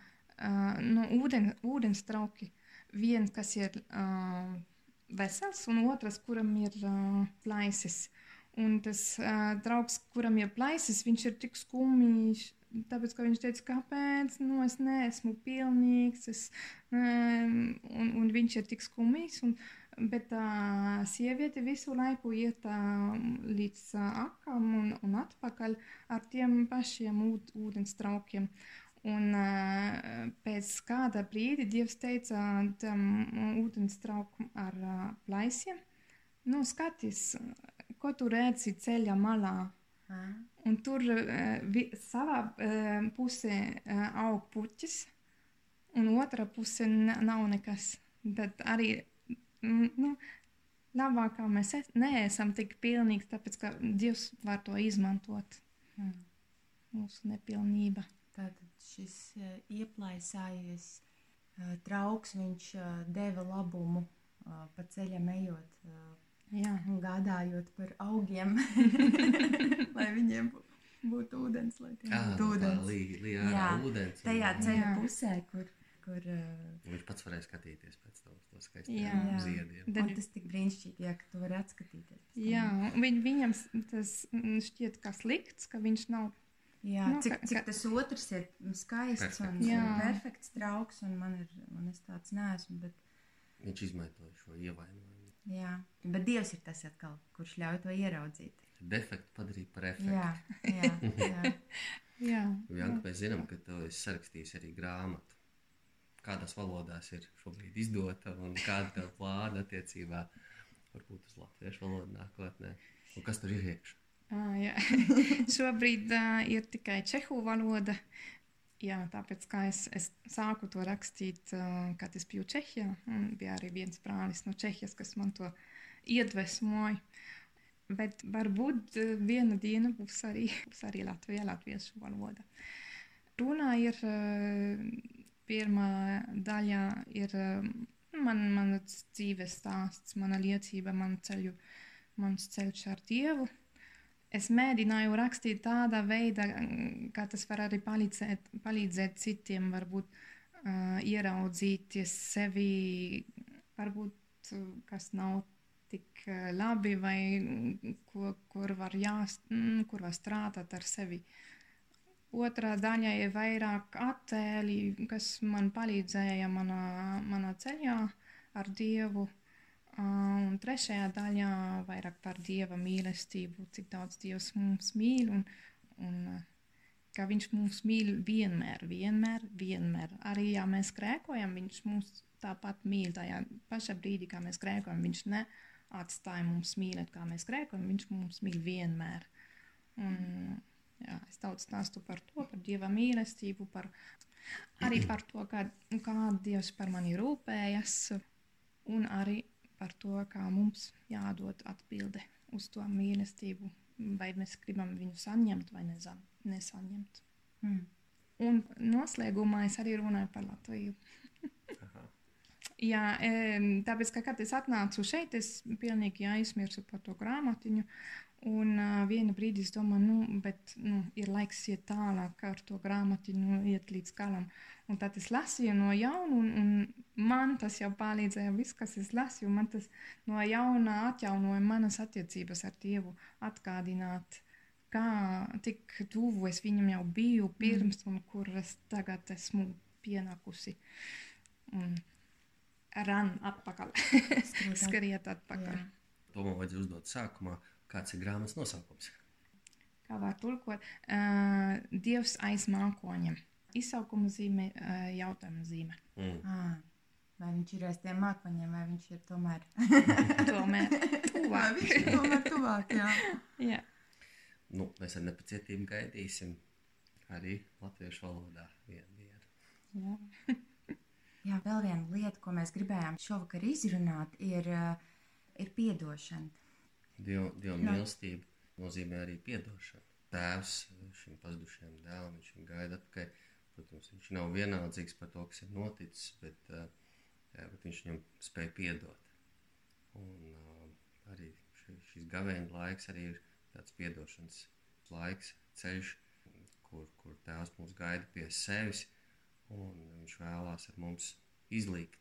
C: uh, no ūden, ūdens trauki, viens, kas ir uh, vesels, un otrs, kuram ir uh, plaisis. Un tas uh, draugs, kuram ir plaisis, viņš ir tik skumjš. Tāpēc, ka viņš teica, kāpēc nu, es neesmu pilnīgs, es, um, un, un viņš ir tik skumjš. Bet tā uh, sieviete visu laiku iet uh, līdz uh, akam un, un atpakaļ ar tiem pašiem ūd, ūdens traukiem. Un uh, pēc kāda brīdi Dievs teica tam ūdenstraukam ar uh, plaisiem, nu, skaties, ko tu redzi ceļa malā. Mm. Un tur vi, savā pusē aug puķis, un otrā pusē nav nekas. Tad arī, nu, labākā mēs es, neesam tik pilnīgi, tāpēc, ka Dievs var to izmantot. Mm. Mūsu nepilnība.
B: Tātad šis uh, ieplaisājies uh, trauks, viņš uh, deva labumu pa ceļam ejot Jā. un gādājot par augiem, lai viņiem būtu ūdens, lai tie
D: ah,
B: būtu ūdens.
D: Lī, lī Jā, ūdens.
B: Tajā ceļa Jā. pusē, kur, kur uh,
D: viņš pats varēja skatīties pēc to, to skaistiem ziediem.
B: Un tas tik brīnišķīgi, ja tu vari atskatīties.
C: Jā, viņ, viņam tas šķiet kā slikts, ka viņš nav
B: Jā, nu, cik, cik tas otrs ir skaists Perfekt. un jā. perfekts draugs, un man ir, un es tāds neesmu. Bet...
D: Viņš izmantoja šo ievainojumu.
B: Jā, bet Dievs ir tas atkal, kurš ļauj to ieraudzīt.
D: Defektu padarīt par efektu.
B: Jā, jā, jā.
C: jā.
D: Janka, mēs zinām, ka tu esi sarakstījis arī grāmatu. Kādās valodās ir šobrīd izdota un kāda tev plāna attiecībā varbūt uz latviešu valodu nākotnē? Un kas tur ir iekšā?
C: Ah, jā. Šobrīd uh, ir tikai čehu valoda. Jā, tāpēc es, es sāku to rakstīt, uh, kad es biju Čehijā, bija arī viens brālis no Čehijas, kas man to iedvesmoja. Bet varbūt uh, viena diena būs arī, būs arī Latvijā, latviešu valoda. Runā ir uh, pirmā daļa, ir uh, man, mans dzīves stāsts, mana liecība, man ceļu, mans ceļš ar Dievu es mēģināju rakstīt tādā veidā, kā tas var arī palīdzēt, palīdzēt citiem, varbūt uh, ieraudzīt sevi, varbūt kas nav tik labi, vai ko, kur, var jāst, kur var strādāt ar sevi. Otrā daļa ir vairāk attēli, kas man palīdzēja manā, manā ceļā ar Dievu. Un trešajā daļā vairāk par dieva mīlestību, cik daudz dievs mums mīl un, un ka viņš mūs mīl vienmēr, vienmēr, vienmēr. Arī ja mēs grēkojam, viņš mūs tāpat mīl. Tajā pašā brīdī, kā mēs grēkojam, viņš neatstāja mums mīlēt, kā mēs grēkojam, viņš mums mīl vienmēr. Un, jā, es daudz stāstu par to, par dieva mīlestību, par, arī par to, kā, kā dievs par mani rūpējas. Un arī par to, kā mums jādod atbilde uz to mīlestību, vai mēs gribam viņu saņemt vai nezam, nesaņemt. Mm. Un noslēgumā es arī runāju par Latviju. Jā, tāpēc, ka, kad es atnācu šeit, es pilnīgi aizmirsu par to grāmatiņu. Un uh, viena brīdī es domāju, nu, bet nu, ir laiks iet tālāk ar to grāmatiņu, iet līdz galam. Un tad es lasīju no jauna, un, un man tas jau palīdzēja. Viss, kas es lasīju, man tas no jauna atjaunoja manas attiecības ar Dievu, atgādināt, kā tik tuvu es viņam jau biju pirms, mm. un kur es tagad esmu pienākusi. Un ran atpakaļ, skriet atpakaļ. Jā.
D: To man vajadzēja uzdot sākumā Kāds ir grāmatas nosaukums?
C: Kā var tulkot? Uh, Dievs aiz mākoņiem. Izsaukuma zīme, uh, jautājuma zīme. Mm.
B: Ah. Vai viņš ir aiz tiem mākoņiem, vai viņš ir tomēr?
C: tomēr tuvāk.
B: vai viņš ir tomēr tuvāk, jā.
C: jā.
D: Nu, mēs ar nepacietību gaidīsim arī latviešu valodā vienu dienu.
B: Jā. jā, vēl viena lieta, ko mēs gribējām šovakar izrunāt, ir uh, ir piedošana.
D: Dieva, dieva mīlestība nozīmē arī piedošanu. Tēvs šim pazudušajam dēlam, viņš viņu gaida atpakaļ. Protams, viņš nav vienaldzīgs par to, kas ir noticis, bet, jā, bet viņš viņam spēja piedot. Un uh, arī ši- šis gavēņa laiks arī ir tāds piedošanas laiks, ceļš, kur, kur tēvs mūs gaida pie sevis, un viņš vēlās ar mums izlīgt.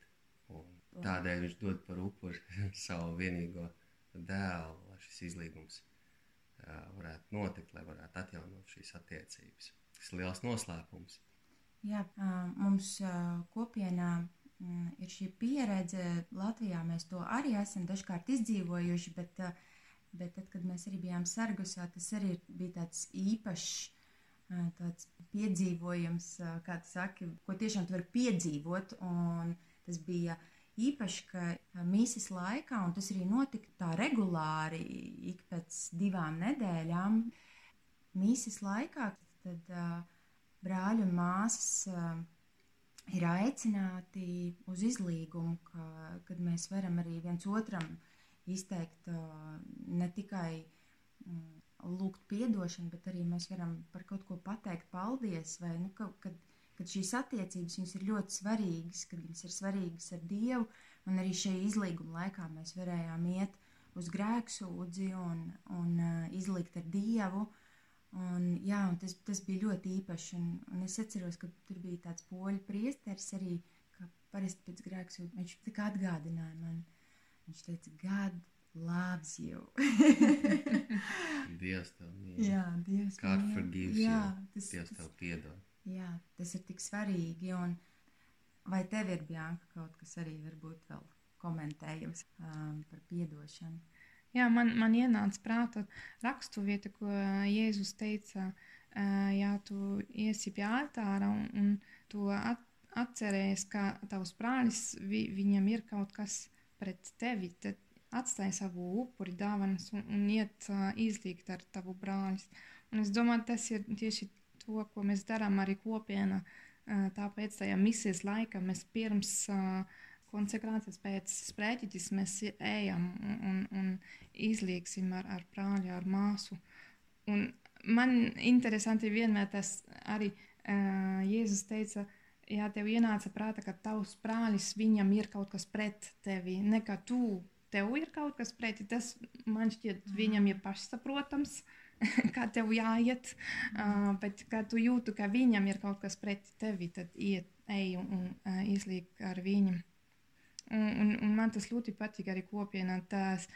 D: Un tādēļ viņš dod par upuri savu vienīgo dēlu, lai šis izlīgums ā, varētu notikt, lai varētu atjaunot šīs attiecības. Tas ir liels noslēpums.
B: Jā, mums kopienā ir šī pieredze. Latvijā mēs to arī esam dažkārt izdzīvojuši, bet, bet tad, kad mēs arī bijām Sargusā, tas arī bija tāds īpašs tāds piedzīvojums, kā tu saki, ko tiešām tu vari piedzīvot. Un tas bija īpaši, ka ā, mīsas laikā, un tas arī notika tā regulāri, ik pēc divām nedēļām, mīsas laikā, tad uh, brāļi un māsas uh, ir aicināti uz izlīgumu, ka, kad mēs varam arī viens otram izteikt uh, ne tikai mm, lūgt atdošanu, bet arī mēs varam par kaut ko pateikt paldies. Vai, nu, ka, kad, kad šīs attiecības ir ļoti svarīgas, kad viņas ir svarīgas ar Dievu, un arī šajā izlīguma laikā mēs varējām iet uz grēksūdzi un, un uh, izlikt ar Dievu. Un, jā, un tas, tas bija ļoti īpaši. Un, un es atceros, ka tur bija tāds poļu priesteris arī, ka parasti pēc grēka viņš tā kā atgādināja man. Viņš teica, God loves you.
D: Dievs tev mīl.
B: jā, Dievs.
D: God
B: mīl.
D: forgives
B: jā,
D: you.
B: tas,
D: Dievs tev piedod.
B: Jā, tas ir tik svarīgi. Un vai tev ir, Bjanka, kaut kas arī varbūt vēl komentējams um, par piedošanu?
C: Jā, man, man ienāca prātā raksturvieta, ko Jēzus teica, ā, ja tu iesi pie altāra un, un tu at, atcerējies, ka tavs brālis, vi, viņam ir kaut kas pret tevi, tad atstāj savu upuri dāvanas un, un iet ā, izlīgt ar tavu brālis. Un es domāju, tas ir tieši to, ko mēs darām arī kopienā. Ā, Tāpēc tajā misijas laikā mēs pirms konsekrācijas pēc sprēķitis mēs ejam un, un, un izlieksim ar, ar brāli, ar māsu. Un man interesanti vienmēr tas arī uh, Jēzus teica, ja tev ienāca prātā, ka tavs brālis viņam ir kaut kas pret tevi, ne ka tu tev ir kaut kas preti, tas man šķiet viņam ir pašsaprotams, kā tev jāiet, uh, bet kad tu jūtu, ka viņam ir kaut kas pret tevi, tad iet, ej un, uh, izliek ar viņu. Un, un, un man tas ļoti patīk arī kopienā tās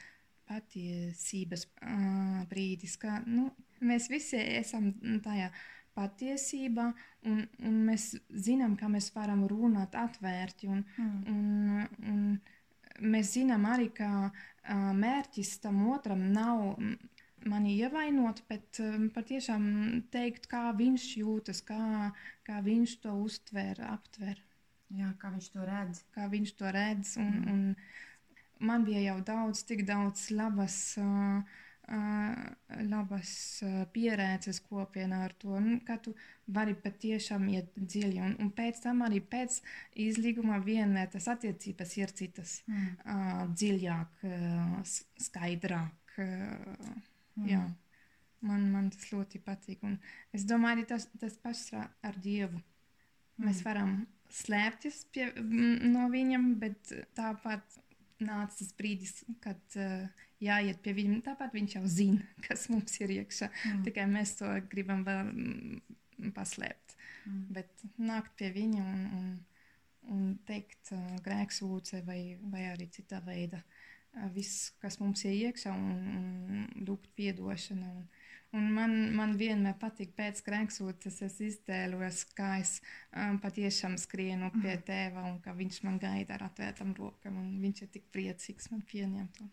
C: patiesības uh, brīdis, ka nu, mēs visi esam tajā patiesībā, un, un mēs zinām, ka mēs varam runāt atvērti. Un,
B: Mm.
C: un, un mēs zinām arī, ka uh, mērķis tam otram nav mani ievainot, bet um, patiešām teikt, kā viņš jūtas, kā, kā viņš to uztver, aptver
B: Jā, kā viņš to redz?
C: kā viņš to redz. Un, un man bija jau daudz, tik daudz labas, uh, uh, labas uh, pieredzes kopienā ar to, nu, ka tu vari patiešām iet dziļi. Un, un pēc tam arī pēc izlīguma vienmēr tas attiecības ir citas,
B: Mm.
C: uh, dziļāk, uh, skaidrāk. Uh,
B: Mm.
C: jā. Man, man tas ļoti patīk. Un es domāju, arī tas, tas pats ar Dievu. Mēs
B: Mm.
C: varam slēpties pie, no viņam, bet tāpat nāca tas brīdis, kad uh, jāiet pie viņa. Tāpat viņš jau zina, kas mums ir iekšā.
B: Mm.
C: Tikai mēs to gribam vēl paslēpt.
B: Mm.
C: Bet nākt pie viņa un, un, un teikt uh, grēksūdze vai, vai arī citā veidā. Viss, kas mums ir iekšā, un, un lūgt piedošanu. Un, un man, man vienmēr patīk pēc grēksūdzes, es iztēlojos, kā es um, patiešām skrienu pie tēva un ka viņš man gaida ar atvērtām rokām. un Viņš ir tik priecīgs man pieņemt un,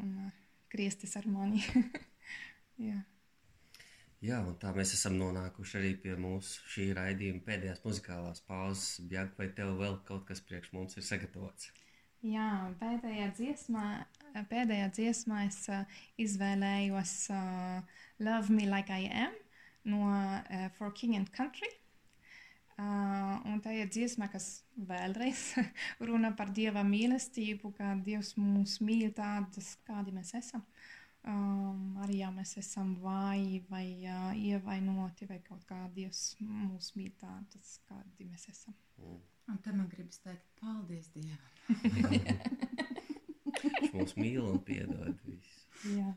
C: un uh, griezties ar mani. Jā.
D: Jā, un tā mēs esam nonākuši arī pie mūsu šī raidījuma pēdējās muzikālās pauzes. Bjag, vai tev vēl kaut kas priekš mums ir sagatavots?
C: Jā, pēdējā dziesmā, pēdējā dziesmā es uh, izvēlējos uh, Love Me Like I Am no uh, For King and Country. Uh, un tā ir dziesma, kas vēlreiz runā par dieva mīlestību, ka Dievs mūs mīl tādas, kādi mēs esam. Um, arī ja mēs esam vāji vai uh, ievainoti, vai kaut kā Dievs mūs mīl tādas, kādi mēs esam.
B: Un te man gribas teikt, paldies Dievam.
D: Viņš mūs mīl un piedod visu.
C: Jā.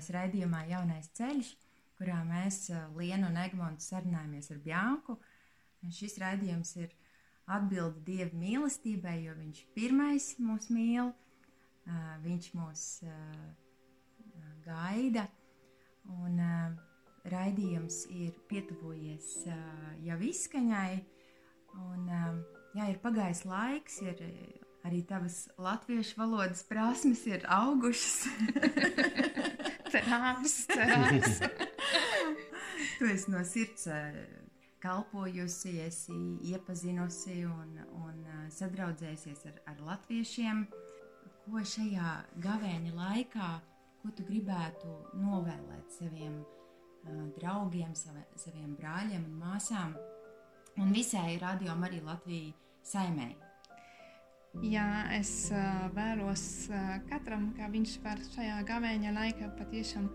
B: Atgriežamies raidījumā Jaunais ceļš, kurā mēs eh, Lienu un Egmontu sarunājamies ar Bjanku. Un Šis raidījums ir atbilde Dieva mīlestībai, jo Viņš pirmais mūs mīl, eh, Viņš mūs eh, gaida. Un raidījums ir pietuvojies jau izskaņai. Un, jā, ir pagājis laiks, ir arī tavas latviešu valodas prasmes ir augušas.
C: Cerāms, cerāms.
B: Tu esi no sirds eh, kalpojusi, esi iepazinusi un, un eh, sadraudzējusies ar, ar latviešiem. Ko šajā gavēņa laikā, ko tu gribētu novēlēt saviem uh, draugiem, saviem brāļiem un māsām un visai radio arī Latvijai saimēji?
C: Jā, es vēlos katram, kā viņš var šajā gavēņa laikā patiešām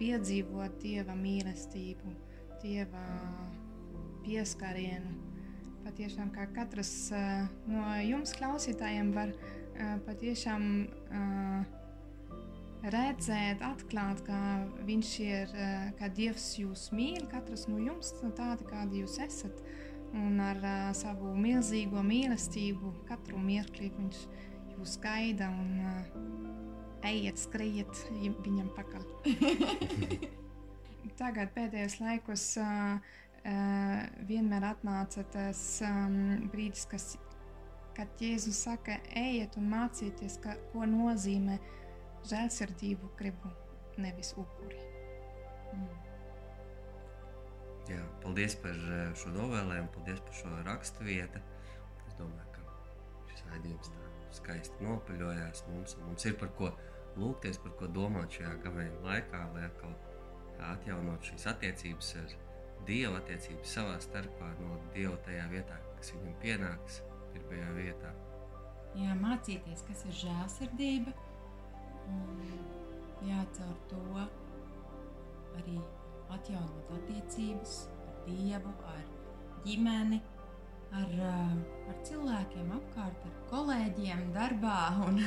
C: piedzīvot dieva mīlestību, dieva pieskarienu. Patiešām, kā katrs no jums klausītājiem var patiešām redzēt, atklāt, ka viņš ir, ka Dievs jūs mīl, katrs no jums tādi, kādi jūs esat. Un ar uh, savu milzīgo mīlestību katru mirkli viņš jūs gaida un uh, ejiet, skriejiet viņam pakaļ. tagad pēdējos laikos uh, uh, vienmēr atnāca tas um, brīdis, kas, kad Jēzus saka, ejiet un mācieties, ka, ko nozīmē žēlsirdību gribu, nevis upuri. Mm.
D: Jā, paldies par eh, šo novēlējumu, paldies par šo raksturvietu. Es domāju, ka šis raidījums tā skaisti nopaļojās mums. Mums ir par ko lūgties, par ko domāt šajā gavēņa laikā, lai atkal atjaunot šīs attiecības ar Dievu, attiecības savā starpā no Dieva tajā vietā, kas viņam pienāks pirmajā vietā.
B: Jā, mācīties, kas ir žēlsirdība, un jā, caur to arī atjaunot attiecības ar Dievu, ar ģimeni, ar, ar cilvēkiem apkārt, ar kolēģiem, darbā un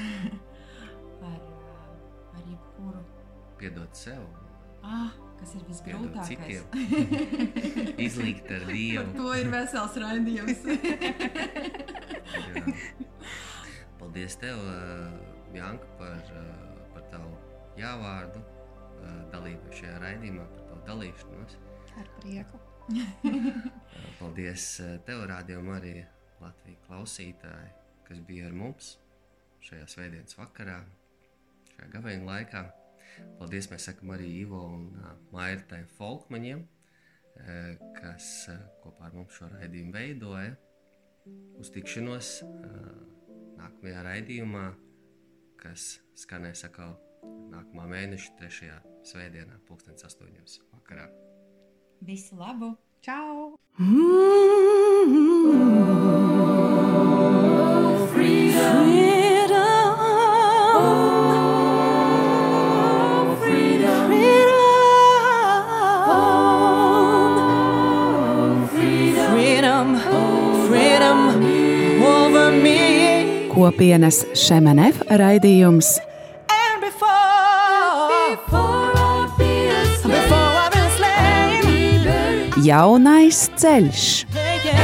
B: ar, ar jebkuru.
D: Piedot sev.
B: Ah, kas ir visgrūtākais?
D: Izlikt ar Dievu.
B: Par to ir vesels raidījums.
D: Paldies tev, Janka, par, par tavu jāvārdu dalību šajā raidījumā, par tavu dalīšanos.
C: Ar prieku.
D: Paldies tev, Radio Marija, Latvijas klausītāji, kas bija ar mums šajā svētdienas vakarā, šajā gaveņa laikā. Paldies mēs sakam arī Ivo un Mairtai Folkmaņiem, kas kopā ar mums šo raidījumu veidoja. Uz tikšanos nākamajā raidījumā, kas skanēs atkal nākamā mēneša 3. svētdienā, 2008. vakarā.
B: Visu labu!
C: Čau!
A: Kopienas Šemenef raidījums jaunais ceļš. Yeah, yeah.